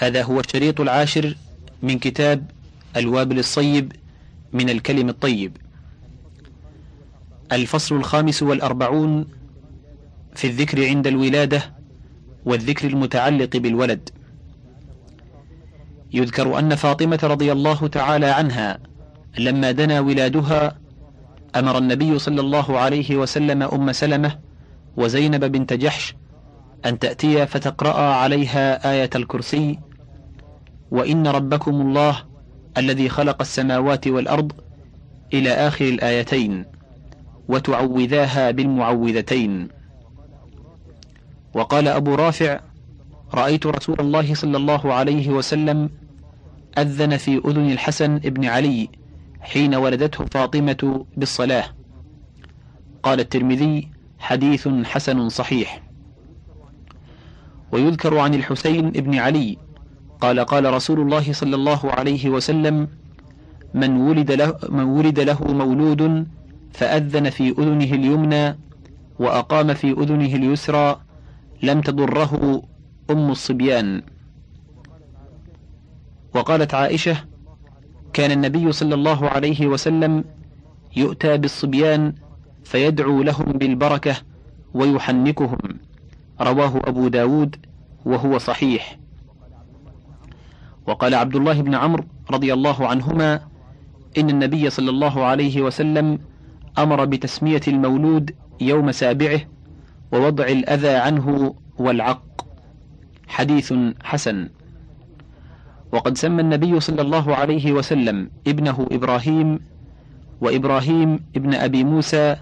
هذا هو الشريط العاشر من كتاب الوابل الصيب من الكلم الطيب. الفصل الخامس والأربعون في الذكر عند الولادة والذكر المتعلق بالولد. يذكر أن فاطمة رضي الله تعالى عنها لما دنا ولادها أمر النبي صلى الله عليه وسلم أم سلمة وزينب بنت جحش أن تأتي فتقرأ عليها آية الكرسي وإن ربكم الله الذي خلق السماوات والأرض إلى آخر الآيتين وتعوذاها بالمعوذتين. وقال أبو رافع رأيت رسول الله صلى الله عليه وسلم أذن في أذن الحسن بن علي حين ولدته فاطمة بالصلاة. قال الترمذي حديث حسن صحيح. ويذكر عن الحسين بن علي قال قال رسول الله صلى الله عليه وسلم من ولد له, من ولد له مولود فأذن في أذنه اليمنى وأقام في أذنه اليسرى لم تضره أم الصبيان. وقالت عائشة كان النبي صلى الله عليه وسلم يؤتى بالصبيان فيدعو لهم بالبركة ويحنكهم. رواه أبو داود وهو صحيح. وقال عبد الله بن عمرو رضي الله عنهما إن النبي صلى الله عليه وسلم أمر بتسمية المولود يوم سابعه ووضع الأذى عنه والعق. حديث حسن. وقد سمى النبي صلى الله عليه وسلم ابنه إبراهيم وإبراهيم ابن أبي موسى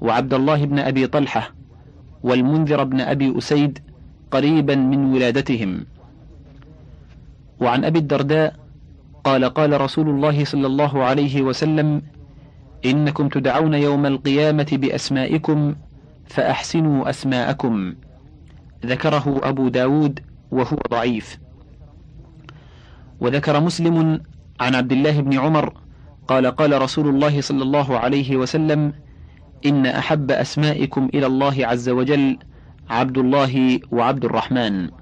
وعبد الله بن أبي طلحة والمنذر بن أبي أسيد قريبا من ولادتهم. وعن أبي الدرداء قال قال رسول الله صلى الله عليه وسلم إنكم تدعون يوم القيامة بأسمائكم فأحسنوا أسماءكم. ذكره أبو داود وهو ضعيف. وذكر مسلم عن عبد الله بن عمر قال قال رسول الله صلى الله عليه وسلم إن أحب أسمائكم إلى الله عز وجل عبد الله وعبد الرحمن.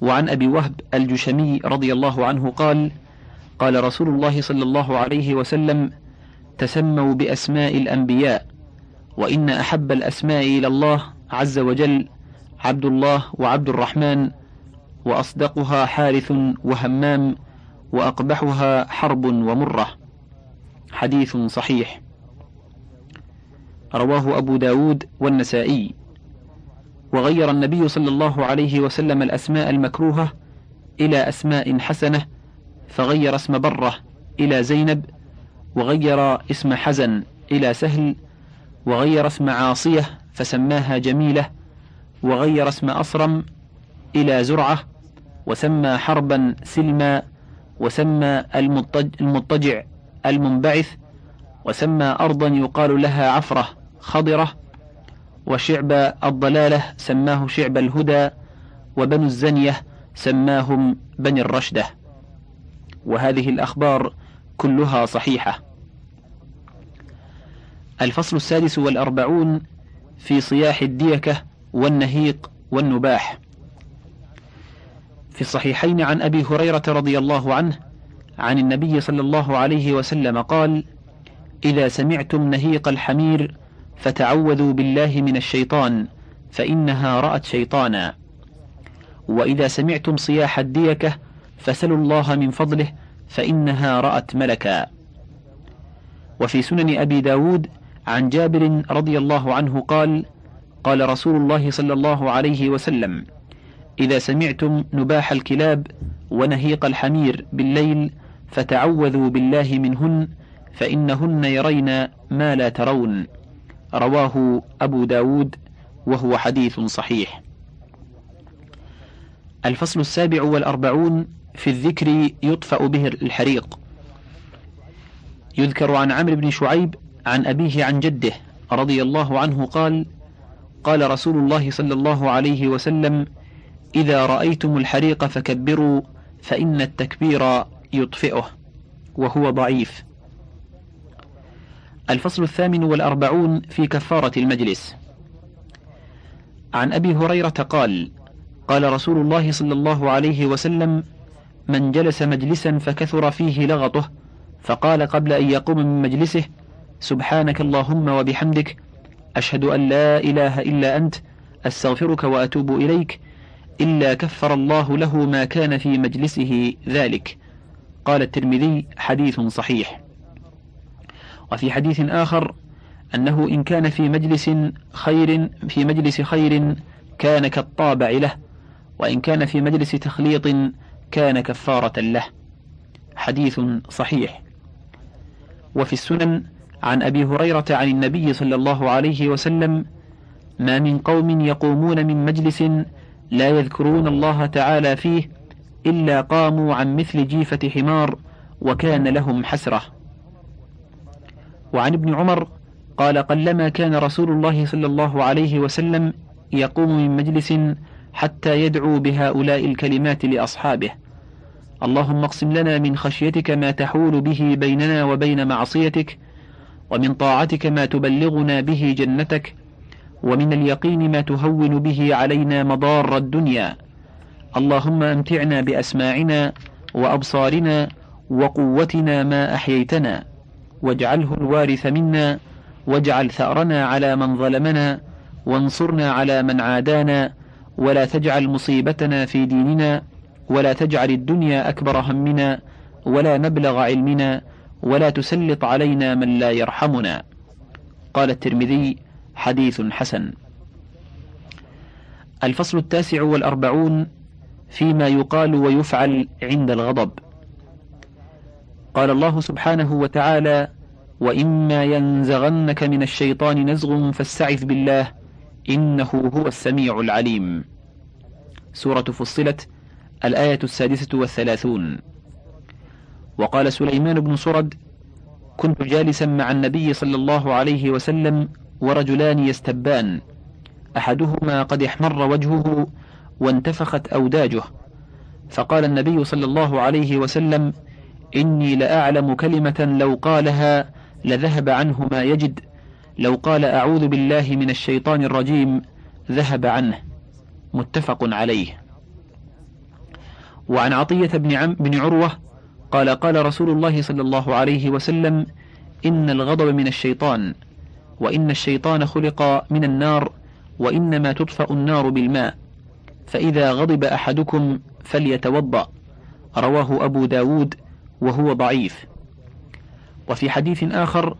وعن أبي وهب الجشمي رضي الله عنه قال قال رسول الله صلى الله عليه وسلم تسموا بأسماء الأنبياء وإن أحب الأسماء إلى الله عز وجل عبد الله وعبد الرحمن وأصدقها حارث وهمام وأقبحها حرب ومرة. حديث صحيح. رواه أبو داود والنسائي. وغير النبي صلى الله عليه وسلم الأسماء المكروهة إلى أسماء حسنة فغير اسم برة إلى زينب وغير اسم حزن إلى سهل وغير اسم عاصية فسماها جميلة وغير اسم أصرم إلى زرعة وسمى حربا سلما وسمى المضطجع المنبعث وسمى أرضا يقال لها عفرة خضرة وشعب الضلالة سماه شعب الهدى وبنو الزنية سماهم بني الرشدة. وهذه الأخبار كلها صحيحة. الفصل السادس والأربعون في صياح الديكة والنهيق والنباح. في الصحيحين عن أبي هريرة رضي الله عنه عن النبي صلى الله عليه وسلم قال إذا سمعتم نهيق الحمير فتعوذوا بالله من الشيطان فإنها رأت شيطانا. وإذا سمعتم صياح الديكة فسلوا الله من فضله فإنها رأت ملكا. وفي سنن أبي داود عن جابر رضي الله عنه قال قال رسول الله صلى الله عليه وسلم إذا سمعتم نباح الكلاب ونهيق الحمير بالليل فتعوذوا بالله منهن فإنهن يرين ما لا ترون. رواه أبو داود وهو حديث صحيح. الفصل السابع والأربعون في الذكر يطفأ به الحريق. يذكر عن عمرو بن شعيب عن أبيه عن جده رضي الله عنه قال قال رسول الله صلى الله عليه وسلم إذا رأيتم الحريق فكبروا فإن التكبير يطفئه وهو ضعيف. الفصل الثامن والأربعون في كفارة المجلس. عن أبي هريرة قال قال رسول الله صلى الله عليه وسلم من جلس مجلسا فكثر فيه لغطه فقال قبل أن يقوم من مجلسه سبحانك اللهم وبحمدك أشهد أن لا إله إلا أنت أستغفرك وأتوب إليك إلا كفر الله له ما كان في مجلسه ذلك. قال الترمذي حديث صحيح. وفي حديث آخر أنه إن كان في مجلس خير في مجلس خير كان كالطابع له وإن كان في مجلس تخليط كان كفارة له. حديث صحيح. وفي السنن عن أبي هريرة عن النبي صلى الله عليه وسلم ما من قوم يقومون من مجلس لا يذكرون الله تعالى فيه إلا قاموا عن مثل جيفة حمار وكان لهم حسرة. وعن ابن عمر قال قلما كان رسول الله صلى الله عليه وسلم يقوم من مجلس حتى يدعو بهؤلاء الكلمات لأصحابه. اللهم اقسم لنا من خشيتك ما تحول به بيننا وبين معصيتك ومن طاعتك ما تبلغنا به جنتك ومن اليقين ما تهون به علينا مضار الدنيا. اللهم أمتعنا بأسماعنا وأبصارنا وقوتنا ما أحييتنا. واجعله الوارث منا واجعل ثأرنا على من ظلمنا وانصرنا على من عادانا ولا تجعل مصيبتنا في ديننا ولا تجعل الدنيا أكبر همنا ولا مبلغ علمنا ولا تسلط علينا من لا يرحمنا. قال الترمذي حديث حسن. الفصل التاسع والأربعون فيما يقال ويفعل عند الغضب. قال الله سبحانه وتعالى وإما ينزغنك من الشيطان نزغ فاستعذ بالله إنه هو السميع العليم. سورة فصلت الآية السادسة والثلاثون. وقال سليمان بن صرد كنت جالسا مع النبي صلى الله عليه وسلم ورجلان يستبان. أحدهما قد احمر وجهه وانتفخت أوداجه. فقال النبي صلى الله عليه وسلم إني لأعلم كلمة لو قالها لذهب عنه ما يجد. لو قال أعوذ بالله من الشيطان الرجيم ذهب عنه. متفق عليه. وعن عطية بن, عم بن عروة قال قال رسول الله صلى الله عليه وسلم إن الغضب من الشيطان وإن الشيطان خلق من النار وإنما تطفأ النار بالماء. فإذا غضب أحدكم فليتوضأ. رواه أبو داود وهو ضعيف. وفي حديث آخر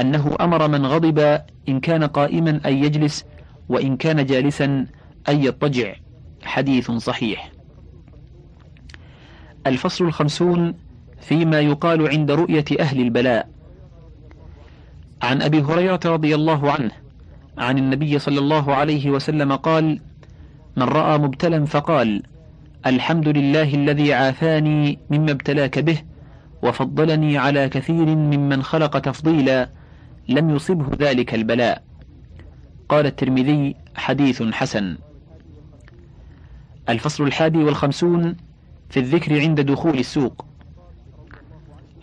أنه أمر من غضب إن كان قائما أن يجلس وإن كان جالسا أن يضطجع. حديث صحيح. الفصل الخمسون فيما يقال عند رؤية أهل البلاء. عن أبي هريرة رضي الله عنه عن النبي صلى الله عليه وسلم قال من رأى مبتلا فقال الحمد لله الذي عافاني مما ابتلاك به وفضلني على كثير ممن خلق تفضيلا لم يصبه ذلك البلاء. قال الترمذي حديث حسن. الفصل الحادي والخمسون في الذكر عند دخول السوق.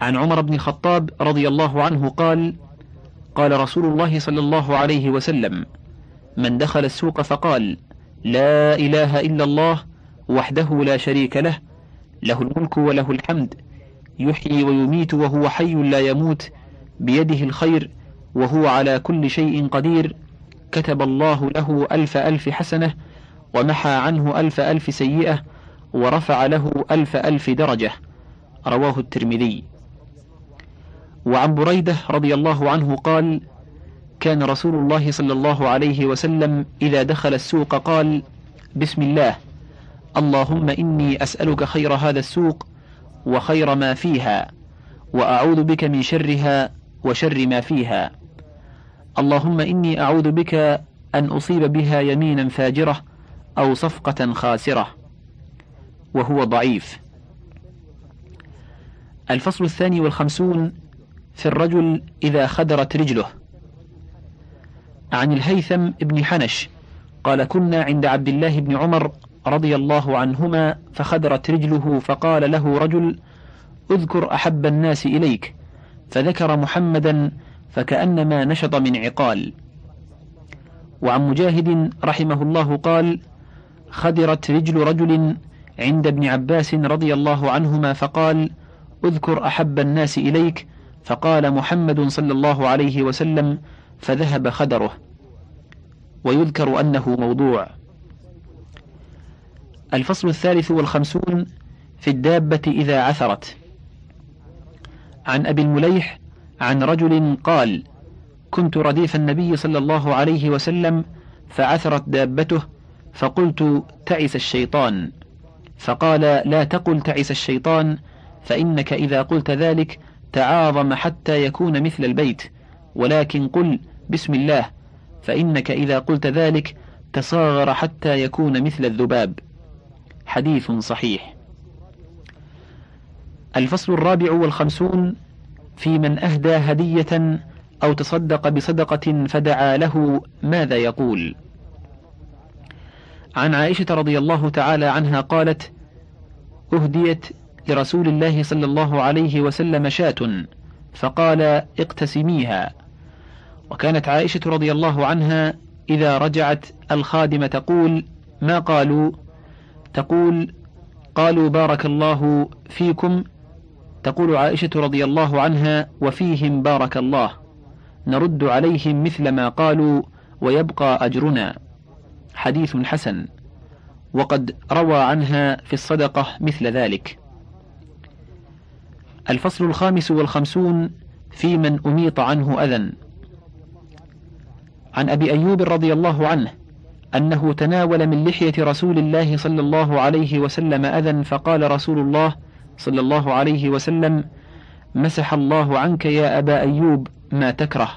عن عمر بن الخطاب رضي الله عنه قال قال رسول الله صلى الله عليه وسلم من دخل السوق فقال لا إله إلا الله وحده لا شريك له له الملك وله الحمد يحيي ويميت وهو حي لا يموت بيده الخير وهو على كل شيء قدير كتب الله له ألف ألف حسنة ومحى عنه ألف ألف سيئة ورفع له ألف ألف درجة. رواه الترمذي. وعن بريدة رضي الله عنه قال كان رسول الله صلى الله عليه وسلم إذا دخل السوق قال بسم الله. اللهم إني أسألك خير هذا السوق وخير ما فيها وأعوذ بك من شرها وشر ما فيها. اللهم إني أعوذ بك أن أصيب بها يمينا فاجرة أو صفقة خاسرة. وهو ضعيف. الفصل الثاني والخمسون في الرجل إذا خدرت رجله. عن الهيثم بن حنش قال كنا عند عبد الله بن عمر رضي الله عنهما فخدرت رجله فقال له رجل اذكر أحب الناس إليك. فذكر محمدا فكأنما نشط من عقال. وعن مجاهد رحمه الله قال خدرت رجل رجل عند ابن عباس رضي الله عنهما فقال اذكر أحب الناس إليك. فقال محمد صلى الله عليه وسلم فذهب خدره. ويذكر أنه موضوع. الفصل الثالث والخمسون في الدابة إذا عثرت. عن أبي المليح عن رجل قال كنت رديف النبي صلى الله عليه وسلم فعثرت دابته فقلت تعس الشيطان فقال لا تقل تعس الشيطان فإنك إذا قلت ذلك تعاظم حتى يكون مثل البيت ولكن قل بسم الله فإنك إذا قلت ذلك تصاغر حتى يكون مثل الذباب حديث صحيح. الفصل الرابع والخمسون في من أهدى هدية أو تصدق بصدقة فدعا له ماذا يقول؟ عن عائشة رضي الله تعالى عنها قالت أهديت لرسول الله صلى الله عليه وسلم شاة فقال اقتسميها. وكانت عائشة رضي الله عنها إذا رجعت الخادمة تقول ما قالوا؟ تقول قالوا بارك الله فيكم. تقول عائشة رضي الله عنها وفيهم بارك الله. نرد عليهم مثل ما قالوا ويبقى أجرنا. حديث حسن. وقد روى عنها في الصدقة مثل ذلك. الفصل الخامس والخمسون في من أميط عنه أذى. عن أبي أيوب رضي الله عنه أنه تناول من لحية رسول الله صلى الله عليه وسلم أذى فقال رسول الله صلى الله عليه وسلم مسح الله عنك يا أبا أيوب ما تكره.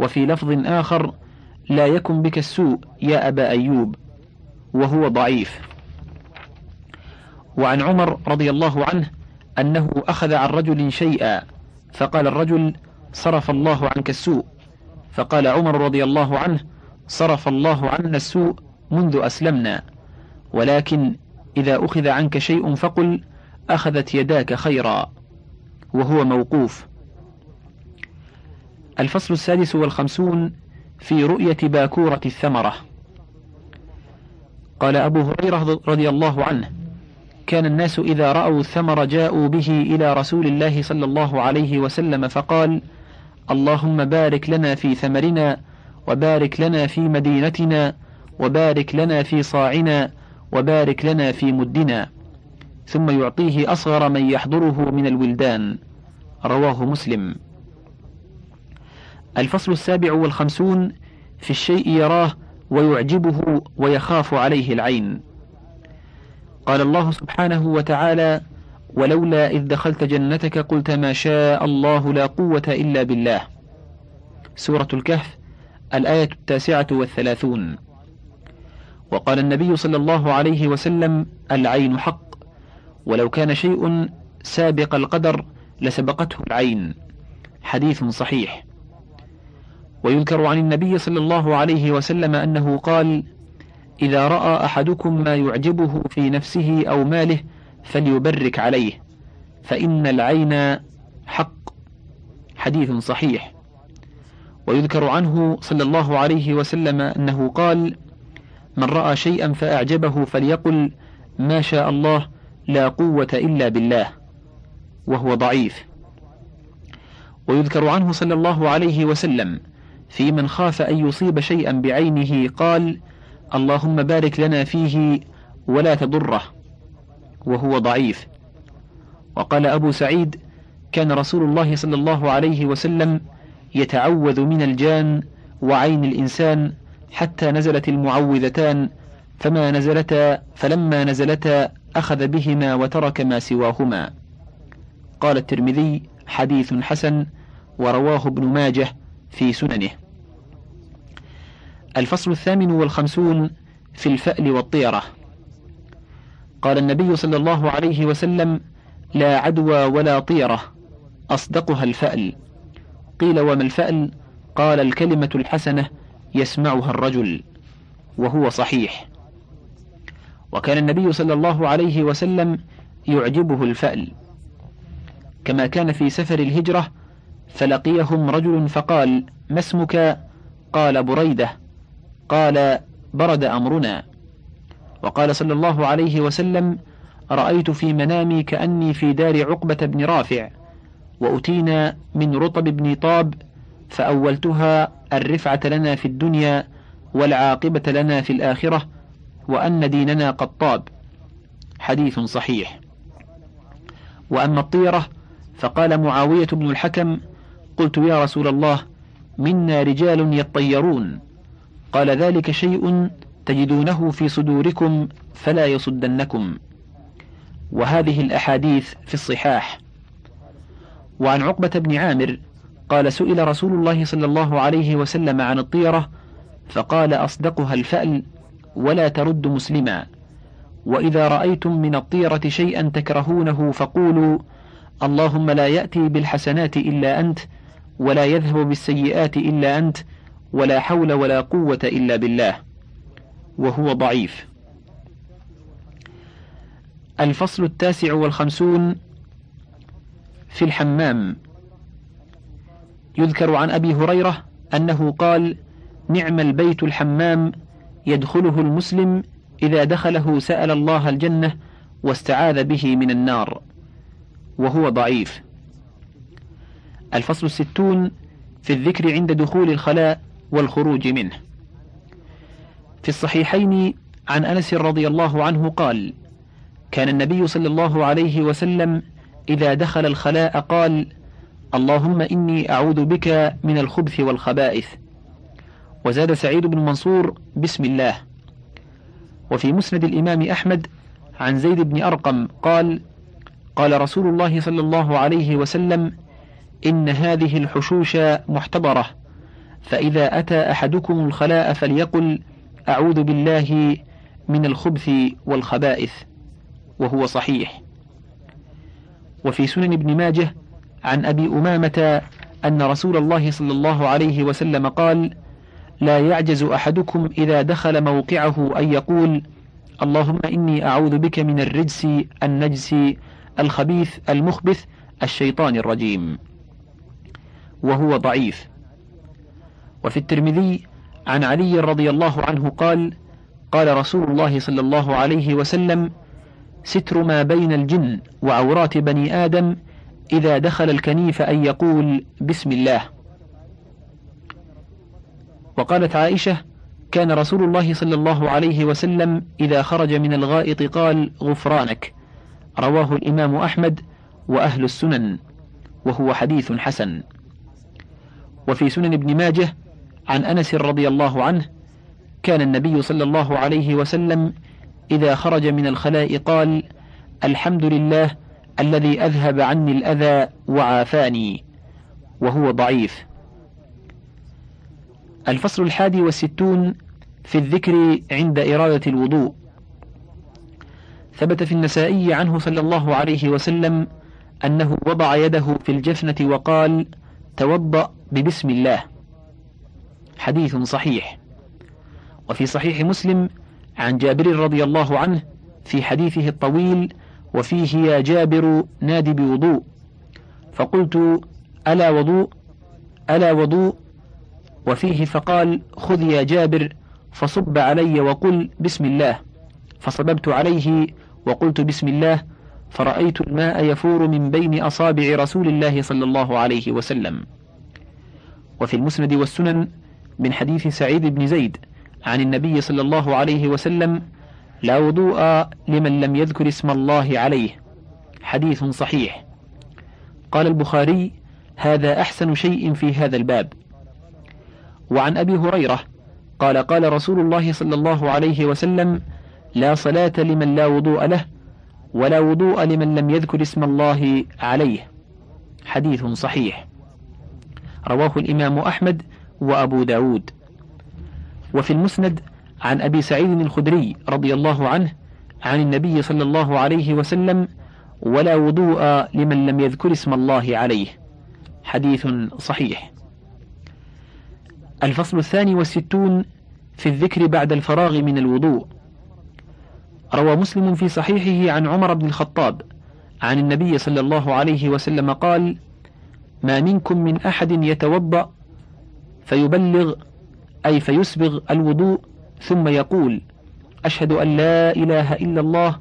وفي لفظ آخر لا يكن بك السوء يا أبا أيوب. وهو ضعيف. وعن عمر رضي الله عنه أنه أخذ عن رجل شيئا فقال الرجل صرف الله عنك السوء. فقال عمر رضي الله عنه صرف الله عنا السوء منذ أسلمنا ولكن إذا أخذ عنك شيء فقل أخذت يداك خيرا وهو موقوف. الفصل السادس والخمسون في رؤية باكورة الثمرة. قال أبو هريرة رضي الله عنه كان الناس إذا رأوا الثمر جاءوا به إلى رسول الله صلى الله عليه وسلم فقال اللهم بارك لنا في ثمرنا وبارك لنا في مدينتنا وبارك لنا في صاعنا وبارك لنا في مدنا. ثم يعطيه أصغر من يحضره من الولدان. رواه مسلم. الفصل السابع والخمسون في الشيء يراه ويعجبه ويخاف عليه العين. قال الله سبحانه وتعالى ولولا إذ دخلت جنتك قلت ما شاء الله لا قوة إلا بالله. سورة الكهف الآية التاسعة والثلاثون. وقال النبي صلى الله عليه وسلم العين حق ولو كان شيء سابق القدر لسبقته العين. حديث صحيح. ويذكر عن النبي صلى الله عليه وسلم أنه قال إذا رأى أحدكم ما يعجبه في نفسه أو ماله فليبرك عليه فإن العين حق. حديث صحيح. ويذكر عنه صلى الله عليه وسلم أنه قال من رأى شيئا فأعجبه فليقل ما شاء الله لا قوة إلا بالله وهو ضعيف. ويذكر عنه صلى الله عليه وسلم في من خاف أن يصيب شيئا بعينه قال اللهم بارك لنا فيه ولا تضره وهو ضعيف. وقال أبو سعيد كان رسول الله صلى الله عليه وسلم يتعوذ من الجان وعين الإنسان حتى نزلت المعوذتان فما نزلتا فلما نزلتا أخذ بهما وترك ما سواهما. قال الترمذي حديث حسن ورواه ابن ماجه في سننه. الفصل الثامن والخمسون في الفأل والطيرة. قال النبي صلى الله عليه وسلم لا عدوى ولا طيرة أصدقها الفأل. قيل وما الفأل قال الكلمة الحسنة يسمعها الرجل وهو صحيح. وكان النبي صلى الله عليه وسلم يعجبه الفأل. كما كان في سفر الهجرة فلقيهم رجل فقال ما اسمك؟ قال بريدة. قال برد أمرنا. وقال صلى الله عليه وسلم رأيت في منامي كأني في دار عقبة بن رافع. وأتينا من رطب بن طاب فأولتها الرفعة لنا في الدنيا والعاقبة لنا في الآخرة وأن ديننا قد طاب. حديث صحيح. وأما الطيرة فقال معاوية بن الحكم قلت يا رسول الله منا رجال يطيرون. قال ذلك شيء تجدونه في صدوركم فلا يصدنكم. وهذه الأحاديث في الصحاح. وعن عقبة بن عامر قال سئل رسول الله صلى الله عليه وسلم عن الطيرة فقال أصدقها الفأل ولا ترد مسلما. وإذا رأيتم من الطيرة شيئا تكرهونه فقولوا اللهم لا يأتي بالحسنات إلا أنت ولا يذهب بالسيئات إلا أنت ولا حول ولا قوة إلا بالله. وهو ضعيف. الفصل التاسع والخمسون في الحمام. يذكر عن أبي هريرة أنه قال نعم البيت الحمام يدخله المسلم إذا دخله سأل الله الجنة واستعاذ به من النار. وهو ضعيف. الفصل الستون في الذكر عند دخول الخلاء والخروج منه. في الصحيحين عن أنس رضي الله عنه قال كان النبي صلى الله عليه وسلم إذا دخل الخلاء قال اللهم إني أعوذ بك من الخبث والخبائث. وزاد سعيد بن منصور بسم الله. وفي مسند الإمام أحمد عن زيد بن أرقم قال قال رسول الله صلى الله عليه وسلم إن هذه الحشوش محتضرة فإذا أتى أحدكم الخلاء فليقل أعوذ بالله من الخبث والخبائث. وهو صحيح. وفي سنن ابن ماجه عن أبي أمامة أن رسول الله صلى الله عليه وسلم قال لا يعجز أحدكم إذا دخل موقعه أن يقول اللهم إني أعوذ بك من الرجس النجس الخبيث المخبث الشيطان الرجيم وهو ضعيف. وفي الترمذي عن علي رضي الله عنه قال قال رسول الله صلى الله عليه وسلم ستر ما بين الجن وعورات بني آدم إذا دخل الكنيف أن يقول بسم الله. وقالت عائشة كان رسول الله صلى الله عليه وسلم إذا خرج من الغائط قال غفرانك. رواه الإمام أحمد وأهل السنن وهو حديث حسن. وفي سنن ابن ماجه عن أنس رضي الله عنه كان النبي صلى الله عليه وسلم إذا خرج من الخلاء قال الحمد لله الذي أذهب عني الأذى وعافاني وهو ضعيف. الفصل الحادي والستون في الذكر عند إرادة الوضوء. ثبت في النسائي عنه صلى الله عليه وسلم أنه وضع يده في الجفنة وقال توضأ ببسم الله. حديث صحيح. وفي صحيح مسلم عن جابر رضي الله عنه في حديثه الطويل وفيه يا جابر نادي بوضوء. فقلت ألا وضوء؟ ألا وضوء. وفيه فقال خذ يا جابر فصب علي وقل بسم الله. فصببت عليه وقلت بسم الله. فرأيت الماء يفور من بين أصابع رسول الله صلى الله عليه وسلم. وفي المسند والسنن من حديث سعيد بن زيد عن النبي صلى الله عليه وسلم لا وضوء لمن لم يذكر اسم الله عليه. حديث صحيح. قال البخاري هذا أحسن شيء في هذا الباب. وعن أبي هريرة قال قال رسول الله صلى الله عليه وسلم لا صلاة لمن لا وضوء له ولا وضوء لمن لم يذكر اسم الله عليه. حديث صحيح. رواه الإمام أحمد وأبو داود. وفي المسند عن أبي سعيد الخدري رضي الله عنه عن النبي صلى الله عليه وسلم ولا وضوء لمن لم يذكر اسم الله عليه. حديث صحيح. الفصل الثاني والستون في الذكر بعد الفراغ من الوضوء. روى مسلم في صحيحه عن عمر بن الخطاب عن النبي صلى الله عليه وسلم قال ما منكم من أحد يتوضأ فيبلغ أي فيسبغ الوضوء ثم يقول أشهد أن لا إله إلا الله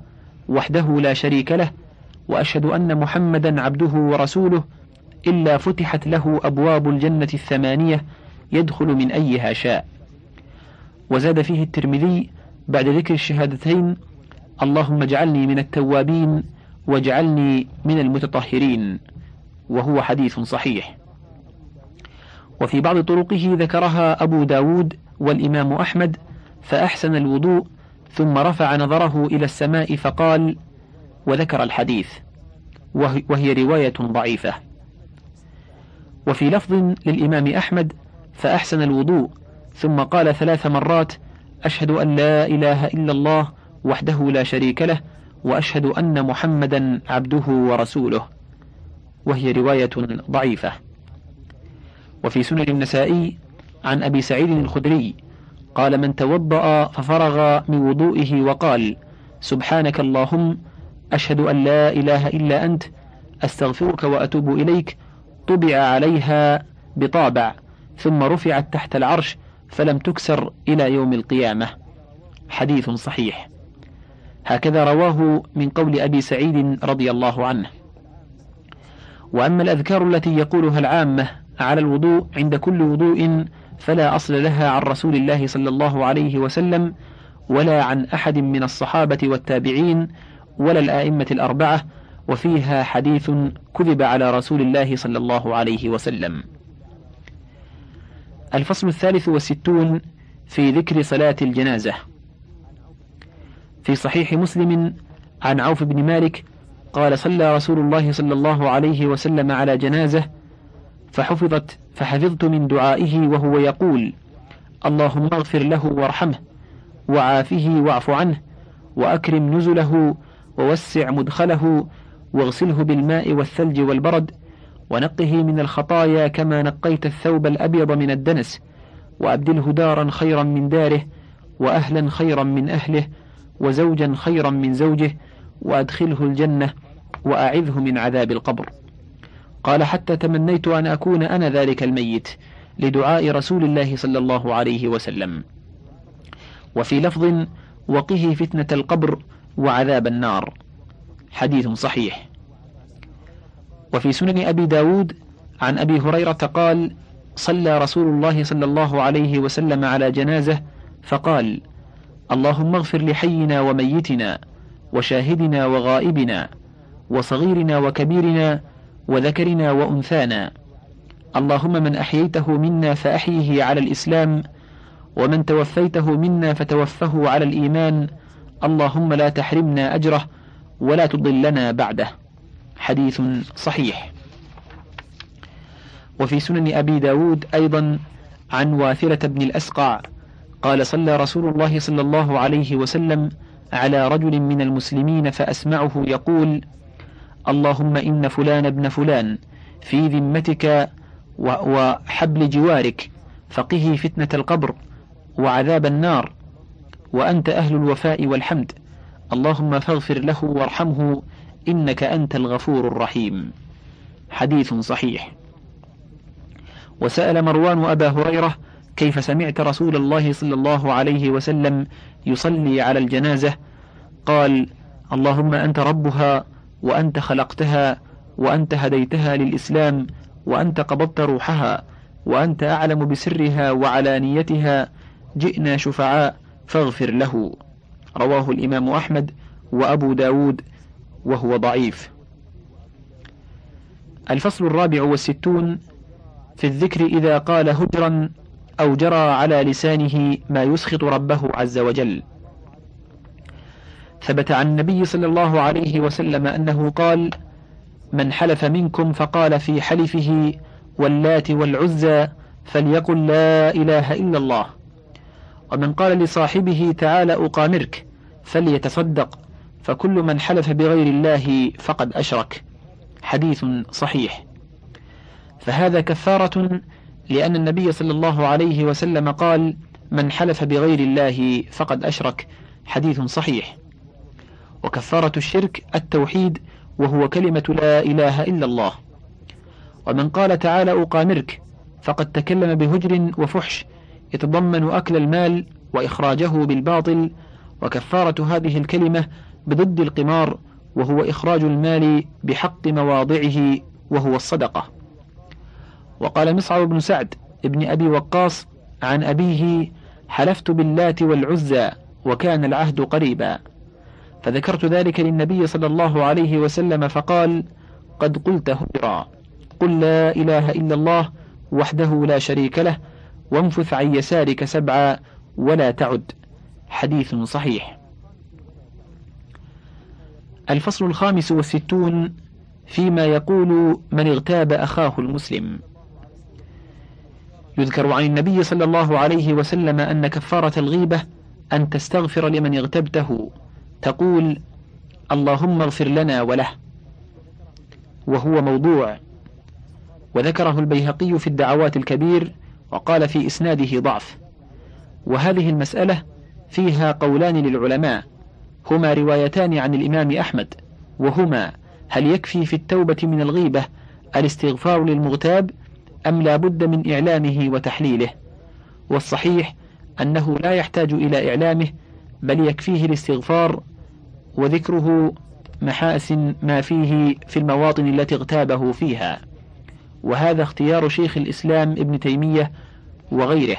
وحده لا شريك له وأشهد أن محمدا عبده ورسوله إلا فتحت له أبواب الجنة الثمانية يدخل من أيها شاء. وزاد فيه الترمذي بعد ذكر الشهادتين اللهم اجعلني من التوابين واجعلني من المتطهرين وهو حديث صحيح. وفي بعض طرقه ذكرها أبو داود والإمام أحمد فأحسن الوضوء ثم رفع نظره إلى السماء فقال وذكر الحديث وهي رواية ضعيفة. وفي لفظ للإمام أحمد فأحسن الوضوء. ثم قال ثلاث مرات أشهد أن لا إله إلا الله وحده لا شريك له وأشهد أن محمدا عبده ورسوله. وهي رواية ضعيفة. وفي سنن النسائي عن أبي سعيد الخدري قال من توضأ ففرغ من وضوئه وقال سبحانك اللهم أشهد أن لا إله إلا أنت أستغفرك وأتوب إليك طبع عليها بطابع ثم رفعت تحت العرش فلم تكسر إلى يوم القيامة حديث صحيح هكذا رواه من قول أبي سعيد رضي الله عنه وأما الأذكار التي يقولها العامة على الوضوء عند كل وضوء فلا أصل لها عن رسول الله صلى الله عليه وسلم ولا عن أحد من الصحابة والتابعين ولا الآئمة الأربعة وفيها حديث كذب على رسول الله صلى الله عليه وسلم. الفصل الثالث والستون في ذكر صلاة الجنازة. في صحيح مسلم عن عوف بن مالك قال صلى رسول الله صلى الله عليه وسلم على جنازة فحفظت فحفظت من دعائه وهو يقول اللهم اغفر له وارحمه وعافه واعف عنه وأكرم نزله ووسع مدخله واغسله بالماء والثلج والبرد ونقه من الخطايا كما نقيت الثوب الأبيض من الدنس وأبدله دارا خيرا من داره وأهلا خيرا من أهله وزوجا خيرا من زوجه وأدخله الجنة وأعذه من عذاب القبر. قال حتى تمنيت أن أكون أنا ذلك الميت لدعاء رسول الله صلى الله عليه وسلم. وفي لفظ وقه فتنة القبر وعذاب النار. حديث صحيح. وفي سنن أبي داود عن أبي هريرة قال صلى رسول الله صلى الله عليه وسلم على جنازة فقال اللهم اغفر لحينا وميتنا وشاهدنا وغائبنا وصغيرنا وكبيرنا وذكرنا وأنثانا. اللهم من أحييته منا فأحيه على الإسلام ومن توفيته منا فتوفه على الإيمان. اللهم لا تحرمنا أجره ولا تضلنا بعده. حديث صحيح. وفي سنن أبي داود أيضا عن واثرة بن الأسقع قال صلى رسول الله صلى الله عليه وسلم على رجل من المسلمين فأسمعه يقول اللهم إن فلان ابن فلان في ذمتك وحبل جوارك فقه فتنة القبر وعذاب النار وأنت أهل الوفاء والحمد. اللهم فاغفر له وارحمه إنك أنت الغفور الرحيم. حديث صحيح. وسأل مروان أبا هريرة كيف سمعت رسول الله صلى الله عليه وسلم يصلي على الجنازة؟ قال اللهم أنت ربها وأنت خلقتها وأنت هديتها للإسلام وأنت قبضت روحها وأنت أعلم بسرها وعلانيتها جئنا شفعاء فاغفر له. رواه الإمام أحمد وأبو داود وهو ضعيف. الفصل الرابع والستون في الذكر إذا قال هجرا أو جرى على لسانه ما يسخط ربه عز وجل. ثبت عن النبي صلى الله عليه وسلم أنه قال من حلف منكم فقال في حلفه واللات والعزى فليقل لا إله إلا الله. ومن قال لصاحبه تعالى أقامرك فليتصدق فكل من حلف بغير الله فقد أشرك. حديث صحيح. فهذا كفارة لأن النبي صلى الله عليه وسلم قال من حلف بغير الله فقد أشرك. حديث صحيح. وكفارة الشرك التوحيد وهو كلمة لا إله إلا الله. ومن قال تعالى أقامرك فقد تكلم بهجر وفحش يتضمن أكل المال وإخراجه بالباطل. وكفارة هذه الكلمة بضد القمار وهو إخراج المال بحق مواضعه وهو الصدقة. وقال مصعب بن سعد ابن أبي وقاص عن أبيه حلفت باللات والعزى وكان العهد قريبا. فذكرت ذلك للنبي صلى الله عليه وسلم فقال قد قلت هجرا. قل لا إله إلا الله وحده لا شريك له وانفث عن يسارك سبعا ولا تعد. حديث صحيح. الفصل الخامس والستون فيما يقول من اغتاب أخاه المسلم. يذكر عن النبي صلى الله عليه وسلم أن كفارة الغيبة أن تستغفر لمن اغتبته. تقول اللهم اغفر لنا وله وهو موضوع. وذكره البيهقي في الدعوات الكبير وقال في إسناده ضعف. وهذه المسألة فيها قولان للعلماء هما روايتان عن الإمام أحمد وهما هل يكفي في التوبة من الغيبة الاستغفار للمغتاب أم لا بد من إعلامه وتحليله؟ والصحيح أنه لا يحتاج إلى إعلامه بل يكفيه الاستغفار وذكره محاسن ما فيه في المواطن التي اغتابه فيها. وهذا اختيار شيخ الإسلام ابن تيمية وغيره.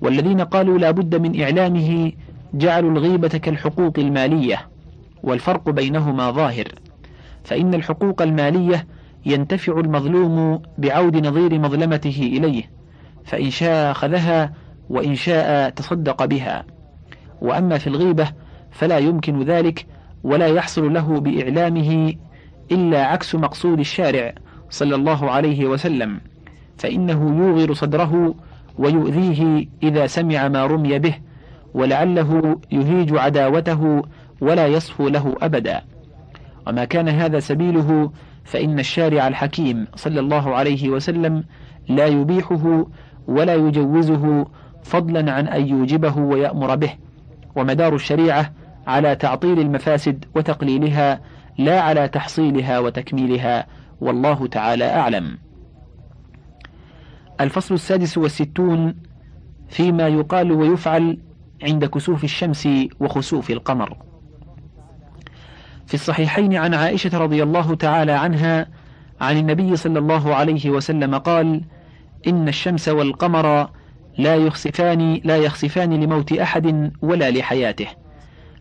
والذين قالوا لا بد من إعلامه جعلوا الغيبة كالحقوق المالية والفرق بينهما ظاهر. فإن الحقوق المالية ينتفع المظلوم بعود نظير مظلمته إليه فإن شاء أخذها وإن شاء تصدق بها. وأما في الغيبة فلا يمكن ذلك ولا يحصل له بإعلامه إلا عكس مقصود الشارع صلى الله عليه وسلم فإنه يوغر صدره ويؤذيه إذا سمع ما رمي به ولعله يهيج عداوته ولا يصفو له أبدا. وما كان هذا سبيله فإن الشارع الحكيم صلى الله عليه وسلم لا يبيحه ولا يجوزه فضلا عن أن يوجبه ويأمر به ومدار الشريعة على تعطيل المفاسد وتقليلها لا على تحصيلها وتكميلها. والله تعالى أعلم. الفصل السادس والستون فيما يقال ويفعل عند كسوف الشمس وخسوف القمر. في الصحيحين عن عائشة رضي الله تعالى عنها عن النبي صلى الله عليه وسلم قال إن الشمس والقمر لا يخسفان لا يخسفان لموت أحد ولا لحياته.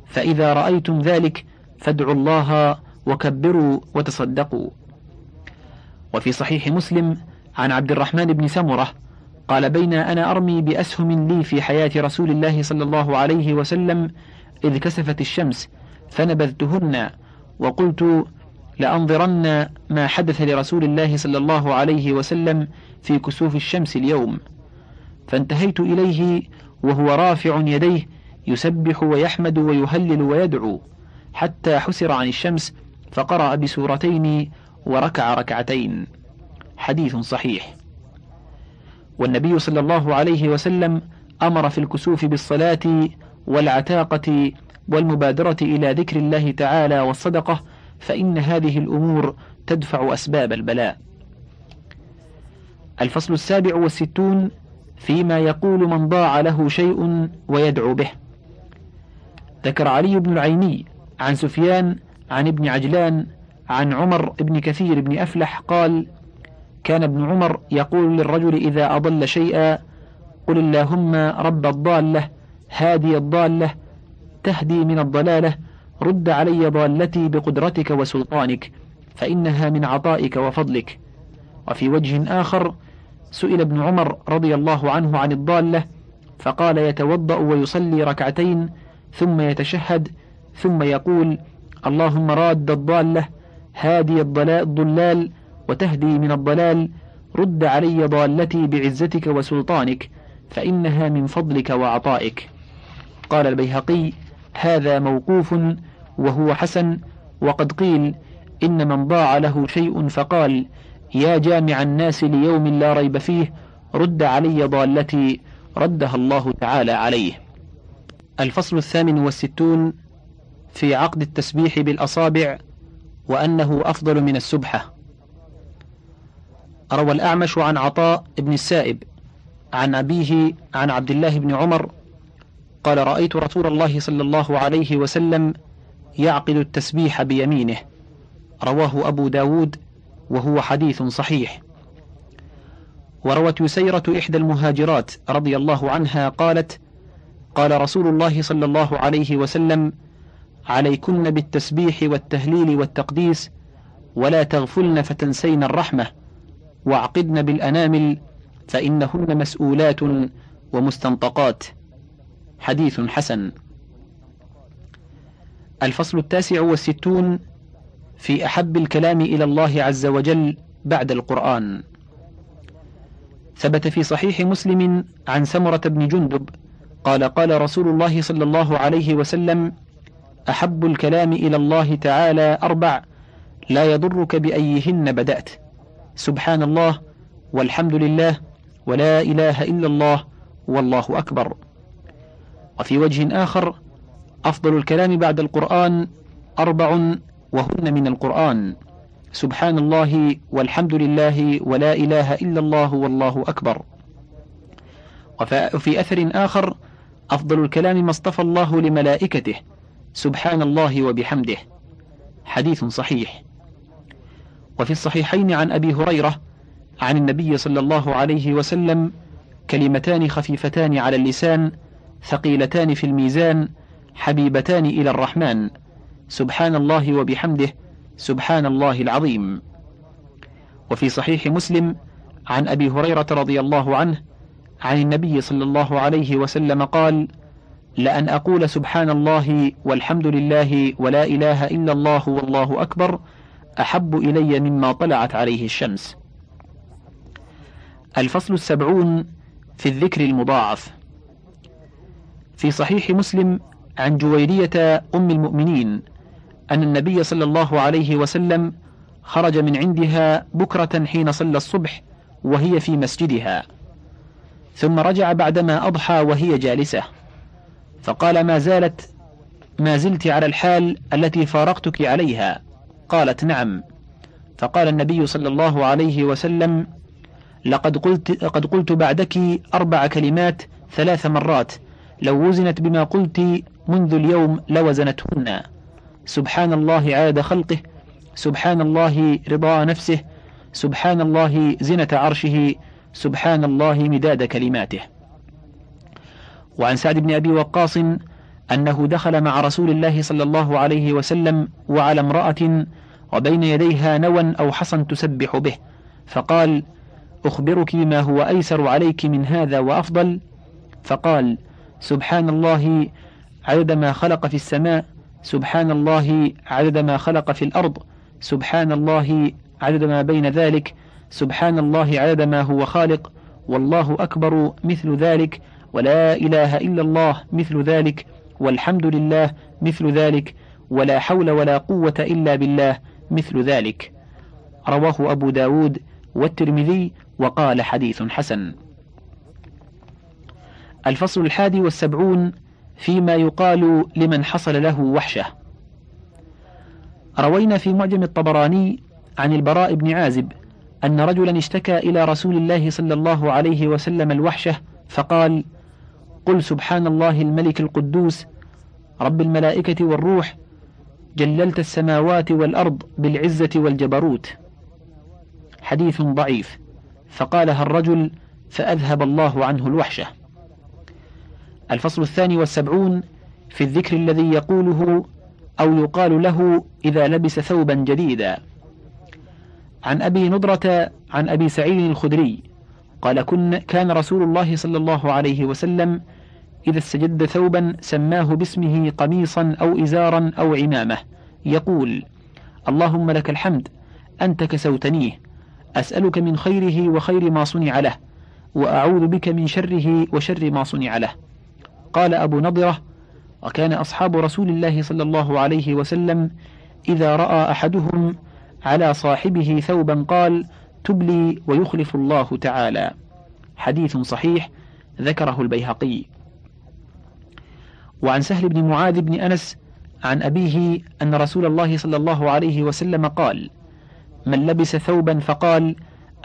فإذا رأيتم ذلك فادعوا الله وكبروا وتصدقوا. وفي صحيح مسلم عن عبد الرحمن بن سمرة قال بين أنا أرمي بأسهم لي في حياة رسول الله صلى الله عليه وسلم إذ كسفت الشمس فنبذتهن وقلت لأنظرن ما حدث لرسول الله صلى الله عليه وسلم في كسوف الشمس اليوم. فانتهيت إليه وهو رافع يديه يسبح ويحمد ويهلل ويدعو حتى حسر عن الشمس فقرأ بسورتين وركع ركعتين حديث صحيح والنبي صلى الله عليه وسلم أمر في الكسوف بالصلاة والعتاقة والمبادرة إلى ذكر الله تعالى والصدقة فإن هذه الأمور تدفع أسباب البلاء. الفصل السابع والستون فيما يقول من ضاع له شيء ويدعو به. ذكر علي بن العيني عن سفيان عن ابن عجلان عن عمر بن كثير بن أفلح قال: كان ابن عمر يقول للرجل إذا أضل شيئا قل اللهم رب الضالة هادي الضالة تهدي من الضلالة رد علي ضالتي بقدرتك وسلطانك فإنها من عطائك وفضلك. وفي وجه آخر سئل ابن عمر رضي الله عنه عن الضالة فقال يتوضأ ويصلي ركعتين ثم يتشهد ثم يقول اللهم راد الضالة هادي الضلال وتهدي من الضلال رد علي ضالتي بعزتك وسلطانك فإنها من فضلك وعطائك. قال البيهقي هذا موقوف وهو حسن وقد قيل إن من ضاع له شيء فقال يا جامع الناس ليوم لا ريب فيه رد علي ضالتي ردها الله تعالى عليه. الفصل الثامن والستون في عقد التسبيح بالأصابع وأنه أفضل من السبحة. روى الأعمش عن عطاء بن السائب عن أبيه عن عبد الله بن عمر قال رأيت رسول الله صلى الله عليه وسلم يعقد التسبيح بيمينه رواه أبو داود وهو حديث صحيح. وروت يسيرة إحدى المهاجرات رضي الله عنها قالت قال رسول الله صلى الله عليه وسلم عليكن بالتسبيح والتهليل والتقديس ولا تغفلن فتنسين الرحمة وأعقدن بالأنامل فإنهن مسؤولات ومستنطقات. حديث حسن. الفصل التاسع والستون في أحب الكلام إلى الله عز وجل بعد القرآن. ثبت في صحيح مسلم عن سمرة بن جندب قال قال رسول الله صلى الله عليه وسلم أحب الكلام إلى الله تعالى أربع لا يضرك بأيهن بدأت سبحان الله والحمد لله ولا إله إلا الله والله أكبر وفي وجه آخر أفضل الكلام بعد القرآن أربع وهن من القرآن سبحان الله والحمد لله ولا إله إلا الله والله أكبر وفي أثر آخر أفضل الكلام ما اصطفى الله لملائكته. سبحان الله وبحمده. حديث صحيح. وفي الصحيحين عن أبي هريرة عن النبي صلى الله عليه وسلم كلمتان خفيفتان على اللسان ثقيلتان في الميزان حبيبتان إلى الرحمن. سبحان الله وبحمده. سبحان الله العظيم. وفي صحيح مسلم عن أبي هريرة رضي الله عنه عن النبي صلى الله عليه وسلم قال لأن أقول سبحان الله والحمد لله ولا إله إلا الله والله أكبر أحب إلي مما طلعت عليه الشمس. الفصل السبعون في الذكر المضاعف. في صحيح مسلم عن جويرية أم المؤمنين أن النبي صلى الله عليه وسلم خرج من عندها بكرة حين صلى الصبح وهي في مسجدها. ثم رجع بعدما أضحى وهي جالسة. فقال ما زالت ما زلت على الحال التي فارقتك عليها؟ قالت نعم. فقال النبي صلى الله عليه وسلم لقد قلت قد قلت بعدك أربع كلمات ثلاث مرات. لو وزنت بما قلت منذ اليوم لوزنتهن. سبحان الله عاد خلقه. سبحان الله رضا نفسه. سبحان الله زنة عرشه. سبحان الله مداد كلماته. وعن سعد بن أبي وقاص أنه دخل مع رسول الله صلى الله عليه وسلم وعلى امرأة وبين يديها نوى أو حصى تسبح به فقال أخبرك بما هو أيسر عليك من هذا وأفضل؟ فقال سبحان الله عدد ما خلق في السماء سبحان الله عدد ما خلق في الأرض سبحان الله عدد ما بين ذلك سبحان الله عدد ما هو خالق والله أكبر مثل ذلك ولا إله إلا الله مثل ذلك والحمد لله مثل ذلك ولا حول ولا قوة إلا بالله مثل ذلك. رواه أبو داود والترمذي وقال حديث حسن. الفصل الحادي والسبعون فيما يقال لمن حصل له وحشة. روينا في معجم الطبراني عن البراء بن عازب أن رجلا اشتكى إلى رسول الله صلى الله عليه وسلم الوحشة فقال قل سبحان الله الملك القدوس رب الملائكة والروح جللت السماوات والأرض بالعزة والجبروت. حديث ضعيف. فقالها الرجل فأذهب الله عنه الوحشة. الفصل الثاني والسبعون في الذكر الذي يقوله أو يقال له إذا لبس ثوبا جديدا. عن أبي نضرة عن أبي سعيد الخدري قال كن كان رسول الله صلى الله عليه وسلم إذا استجد ثوبا سماه باسمه قميصا أو إزارا أو عمامة. يقول اللهم لك الحمد أنت كسوتنيه أسألك من خيره وخير ما صنع له وأعوذ بك من شره وشر ما صنع له. قال أبو نضرة وكان أصحاب رسول الله صلى الله عليه وسلم إذا رأى أحدهم على صاحبه ثوبا قال تبلي ويخلف الله تعالى حديث صحيح ذكره البيهقي وعن سهل بن معاذ بن أنس عن أبيه أن رسول الله صلى الله عليه وسلم قال من لبس ثوبا فقال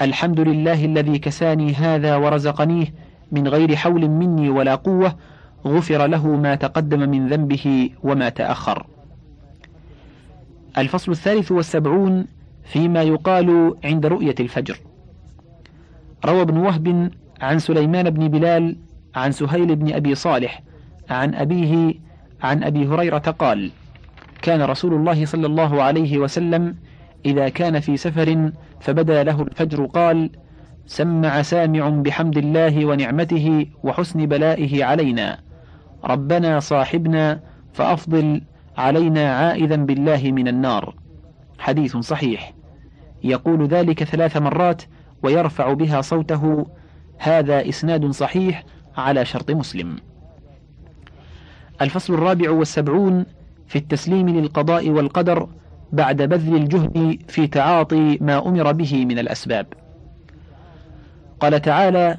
الحمد لله الذي كساني هذا ورزقنيه من غير حول مني ولا قوة غفر له ما تقدم من ذنبه وما تأخر. الفصل الثالث والسبعون فيما يقال عند رؤية الفجر. روى ابن وهب عن سليمان بن بلال عن سهيل بن أبي صالح عن أبيه عن أبي هريرة قال: كان رسول الله صلى الله عليه وسلم إذا كان في سفر فبدا له الفجر قال: سمع سامع بحمد الله ونعمته وحسن بلائه علينا ربنا صاحبنا فأفضل علينا عائذا بالله من النار. حديث صحيح. يقول ذلك ثلاث مرات ويرفع بها صوته. هذا إسناد صحيح على شرط مسلم. الفصل الرابع والسبعون في التسليم للقضاء والقدر بعد بذل الجهد في تعاطي ما أمر به من الأسباب. قال تعالى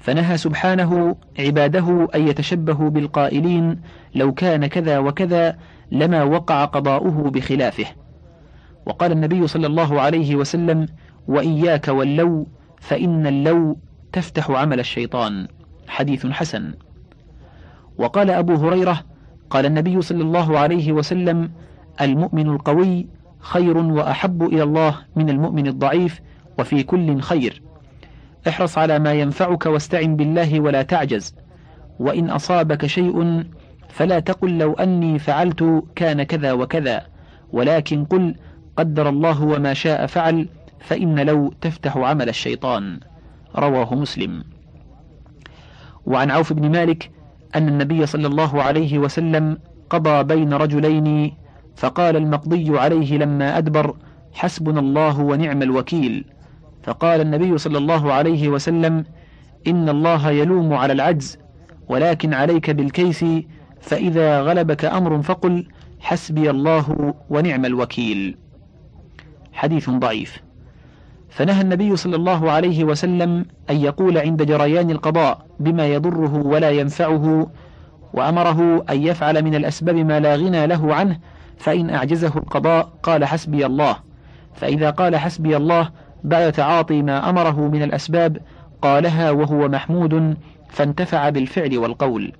فنهى سبحانه عباده أن يتشبهوا بالقائلين لو كان كذا وكذا لما وقع قضاؤه بخلافه. وقال النبي صلى الله عليه وسلم وإياك واللو فإن اللو تفتح عمل الشيطان. حديث حسن. وقال أبو هريرة قال النبي صلى الله عليه وسلم المؤمن القوي خير وأحب إلى الله من المؤمن الضعيف وفي كل خير. احرص على ما ينفعك واستعن بالله ولا تعجز. وإن أصابك شيء فلا تقل لو أني فعلت كان كذا وكذا. ولكن قل قدر الله وما شاء فعل فإن لو تفتح عمل الشيطان. رواه مسلم. وعن عوف بن مالك أن النبي صلى الله عليه وسلم قضى بين رجلين فقال المقضي عليه لما أدبر حسبنا الله ونعم الوكيل. فقال النبي صلى الله عليه وسلم إن الله يلوم على العجز ولكن عليك بالكيس فإذا غلبك أمر فقل حسبي الله ونعم الوكيل. حديث ضعيف. فنهى النبي صلى الله عليه وسلم أن يقول عند جريان القضاء بما يضره ولا ينفعه وأمره أن يفعل من الأسباب ما لا غنى له عنه فإن أعجزه القضاء قال حسبي الله. فإذا قال حسبي الله بعد تعاطي ما أمره من الأسباب قالها وهو محمود فانتفع بالفعل والقول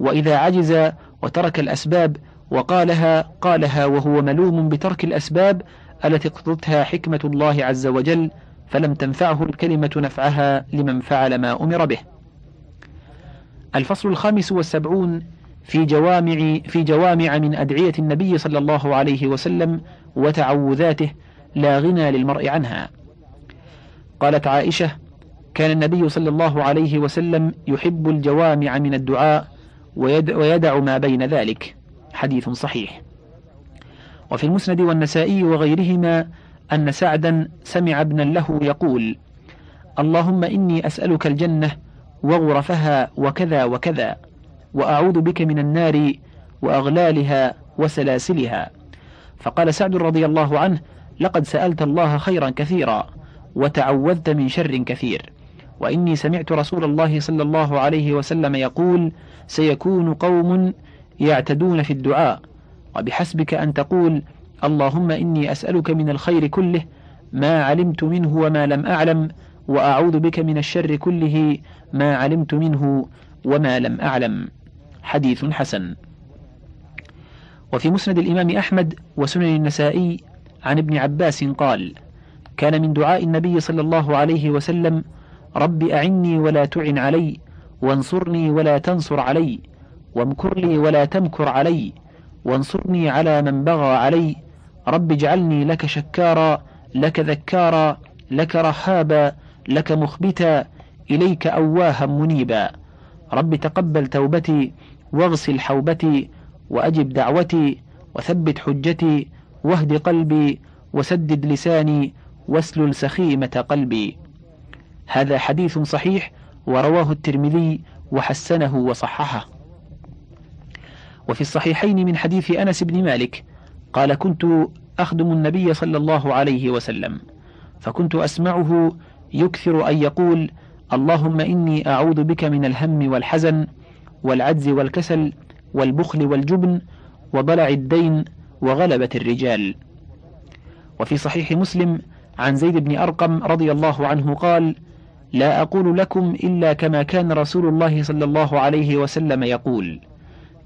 وإذا عجز وترك الأسباب وقالها قالها وهو ملوم بترك الأسباب التي اقتضتها حكمة الله عز وجل فلم تنفعه الكلمة نفعها لمن فعل ما أمر به. الفصل الخامس والسبعون في جوامع في جوامع من أدعية النبي صلى الله عليه وسلم وتعوذاته لا غنى للمرء عنها. قالت عائشة: كان النبي صلى الله عليه وسلم يحب الجوامع من الدعاء ويدع ما بين ذلك. حديث صحيح. وفي المسند والنسائي وغيرهما أن سعدا سمع ابنا له يقول: اللهم إني أسألك الجنة وغرفها وكذا وكذا، وأعوذ بك من النار وأغلالها وسلاسلها. فقال سعد رضي الله عنه: لقد سألت الله خيرا كثيرا، وتعوذت من شر كثير. وإني سمعت رسول الله صلى الله عليه وسلم يقول: سيكون قوم يعتدون في الدعاء. وبحسبك أن تقول اللهم إني أسألك من الخير كله ما علمت منه وما لم أعلم وأعوذ بك من الشر كله ما علمت منه وما لم أعلم. حديث حسن. وفي مسند الإمام أحمد وسنن النسائي عن ابن عباس قال كان من دعاء النبي صلى الله عليه وسلم رب أعني ولا تعن علي وانصرني ولا تنصر علي وامكر لي ولا تمكر علي وانصرني على من بغى علي رب اجعلني لك شكارا لك ذكارا لك رهابا لك مخبتا إليك أواها منيبا. رب تقبل توبتي واغسل حوبتي وأجب دعوتي وثبت حجتي واهد قلبي وسدد لساني واسلل سخيمة قلبي. هذا حديث صحيح ورواه الترمذي وحسنه وصححه. وفي الصحيحين من حديث أنس بن مالك قال كنت أخدم النبي صلى الله عليه وسلم فكنت أسمعه يكثر أن يقول اللهم إني أعوذ بك من الهم والحزن والعجز والكسل والبخل والجبن وضلع الدين وغلبة الرجال وفي صحيح مسلم عن زيد بن أرقم رضي الله عنه قال لا أقول لكم إلا كما كان رسول الله صلى الله عليه وسلم يقول.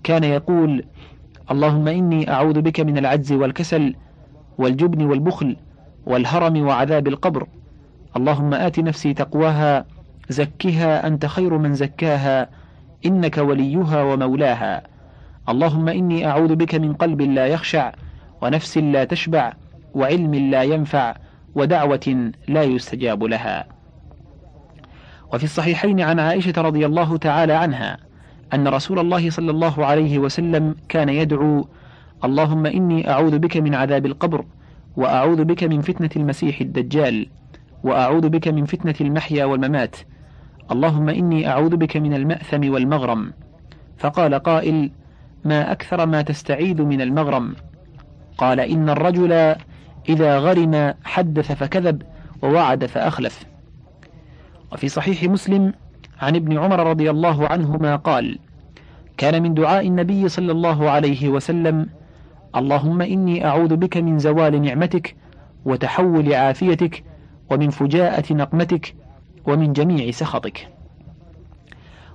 كان يقول اللهم إني أعوذ بك من العجز والكسل والجبن والبخل والهرم وعذاب القبر. اللهم آت نفسي تقواها زكها أنت خير من زكاها إنك وليها ومولاها. اللهم إني أعوذ بك من قلب لا يخشع ونفس لا تشبع وعلم لا ينفع ودعوة لا يستجاب لها. وفي الصحيحين عن عائشة رضي الله تعالى عنها أن رسول الله صلى الله عليه وسلم كان يدعو اللهم إني أعوذ بك من عذاب القبر وأعوذ بك من فتنة المسيح الدجال وأعوذ بك من فتنة المحيا والممات اللهم إني أعوذ بك من المأثم والمغرم. فقال قائل ما أكثر ما تستعيذ من المغرم. قال إن الرجل إذا غرم حدث فكذب ووعد فأخلف. وفي صحيح مسلم عن ابن عمر رضي الله عنهما قال كان من دعاء النبي صلى الله عليه وسلم اللهم إني أعوذ بك من زوال نعمتك وتحول عافيتك ومن فجاءة نقمتك ومن جميع سخطك.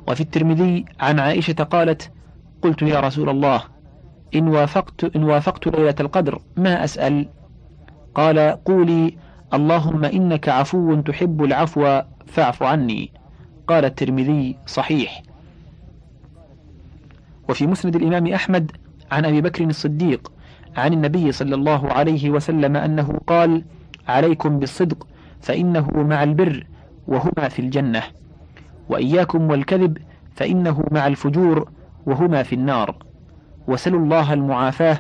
وفي الترمذي عن عائشة قالت قلت يا رسول الله إن وافقت, إن وافقت ليلة القدر ما أسأل؟ قال قولي اللهم إنك عفو تحب العفو فاعف عني. قال الترمذي صحيح. وفي مسند الإمام أحمد عن أبي بكر الصديق عن النبي صلى الله عليه وسلم أنه قال عليكم بالصدق فإنه مع البر وهما في الجنة. وإياكم والكذب فإنه مع الفجور وهما في النار. وسلوا الله المعافاة